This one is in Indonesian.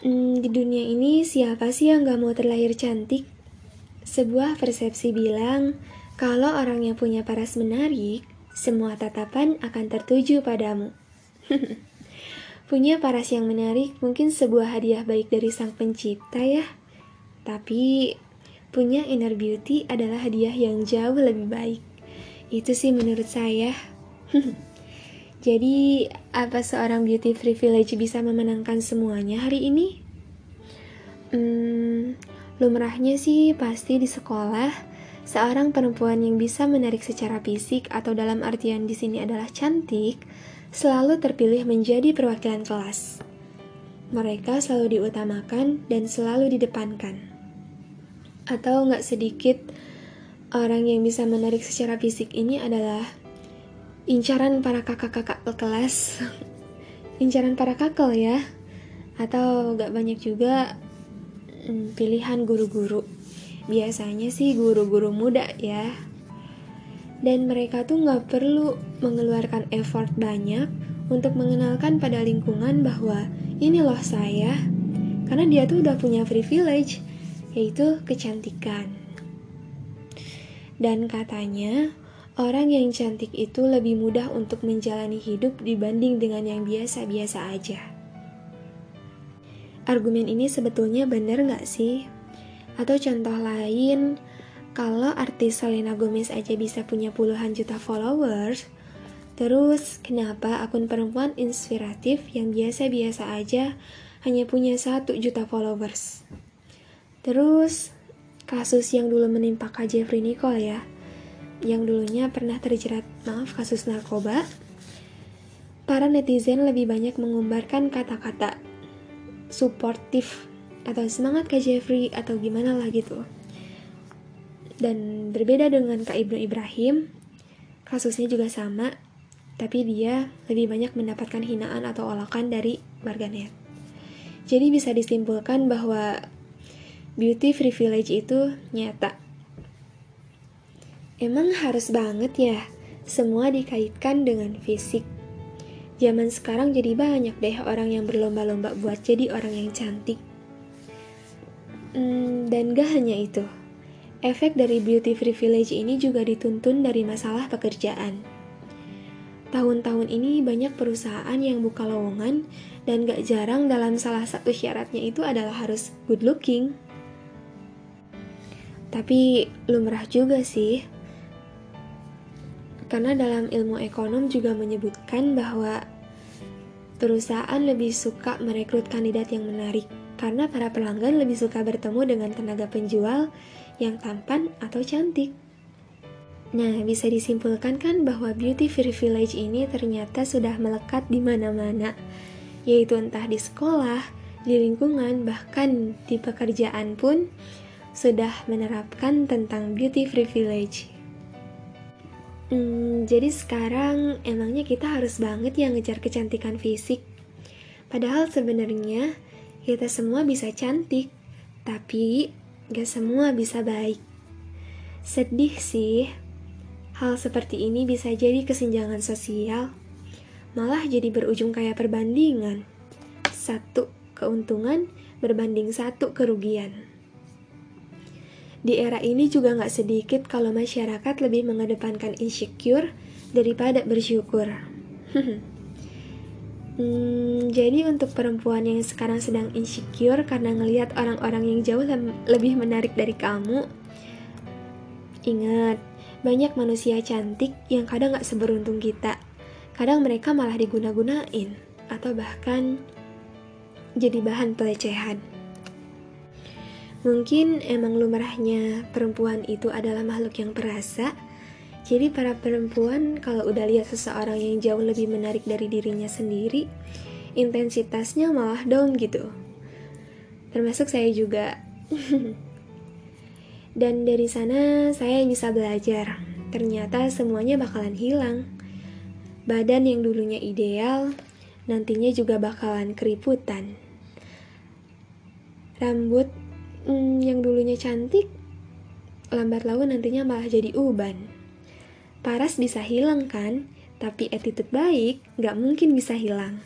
Hmm, di dunia ini siapa sih yang gak mau terlahir cantik? Sebuah persepsi bilang, kalau orang yang punya paras menarik, semua tatapan akan tertuju padamu. punya paras yang menarik mungkin sebuah hadiah baik dari sang pencipta ya. Tapi, punya inner beauty adalah hadiah yang jauh lebih baik. Itu sih menurut saya. Jadi, apa seorang beauty privilege bisa memenangkan semuanya hari ini? Hmm, lumrahnya sih pasti di sekolah, seorang perempuan yang bisa menarik secara fisik atau dalam artian di sini adalah cantik, selalu terpilih menjadi perwakilan kelas. Mereka selalu diutamakan dan selalu didepankan. Atau nggak sedikit orang yang bisa menarik secara fisik ini adalah incaran para kakak-kakak kelas. Incaran para kakak ya. Atau gak banyak juga hmm, pilihan guru-guru. Biasanya sih guru-guru muda ya. Dan mereka tuh gak perlu mengeluarkan effort banyak untuk mengenalkan pada lingkungan bahwa ini loh saya. Karena dia tuh udah punya privilege yaitu kecantikan. Dan katanya Orang yang cantik itu lebih mudah untuk menjalani hidup dibanding dengan yang biasa-biasa aja. Argumen ini sebetulnya benar nggak sih? Atau contoh lain, kalau artis Selena Gomez aja bisa punya puluhan juta followers, terus kenapa akun perempuan inspiratif yang biasa-biasa aja hanya punya satu juta followers? Terus, kasus yang dulu menimpa Kak Jeffrey Nicole ya, yang dulunya pernah terjerat maaf kasus narkoba, para netizen lebih banyak mengumbarkan kata-kata suportif atau semangat Kak Jeffrey atau gimana lah gitu. Dan berbeda dengan Kak Ibnu Ibrahim, kasusnya juga sama, tapi dia lebih banyak mendapatkan hinaan atau olakan dari warganet. Jadi bisa disimpulkan bahwa beauty privilege itu nyata Emang harus banget ya semua dikaitkan dengan fisik. Zaman sekarang jadi banyak deh orang yang berlomba-lomba buat jadi orang yang cantik. Hmm, dan gak hanya itu, efek dari beauty privilege ini juga dituntun dari masalah pekerjaan. Tahun-tahun ini banyak perusahaan yang buka lowongan dan gak jarang dalam salah satu syaratnya itu adalah harus good looking. Tapi lumrah juga sih karena dalam ilmu ekonom juga menyebutkan bahwa perusahaan lebih suka merekrut kandidat yang menarik karena para pelanggan lebih suka bertemu dengan tenaga penjual yang tampan atau cantik. Nah, bisa disimpulkan kan bahwa beauty privilege ini ternyata sudah melekat di mana-mana, yaitu entah di sekolah, di lingkungan, bahkan di pekerjaan pun sudah menerapkan tentang beauty privilege. Hmm, jadi sekarang emangnya kita harus banget ya ngejar kecantikan fisik. Padahal sebenarnya kita semua bisa cantik, tapi gak semua bisa baik. Sedih sih, hal seperti ini bisa jadi kesenjangan sosial, malah jadi berujung kayak perbandingan. Satu keuntungan berbanding satu kerugian. Di era ini juga nggak sedikit kalau masyarakat lebih mengedepankan insecure daripada bersyukur. hmm, jadi untuk perempuan yang sekarang sedang insecure karena ngelihat orang-orang yang jauh lebih menarik dari kamu, ingat banyak manusia cantik yang kadang nggak seberuntung kita. Kadang mereka malah diguna-gunain atau bahkan jadi bahan pelecehan. Mungkin emang lumrahnya perempuan itu adalah makhluk yang perasa. Jadi para perempuan kalau udah lihat seseorang yang jauh lebih menarik dari dirinya sendiri, intensitasnya malah down gitu. Termasuk saya juga. Dan dari sana saya bisa belajar. Ternyata semuanya bakalan hilang. Badan yang dulunya ideal, nantinya juga bakalan keriputan. Rambut hmm, yang dulunya cantik, lambat laun nantinya malah jadi uban. Paras bisa hilang kan, tapi attitude baik nggak mungkin bisa hilang.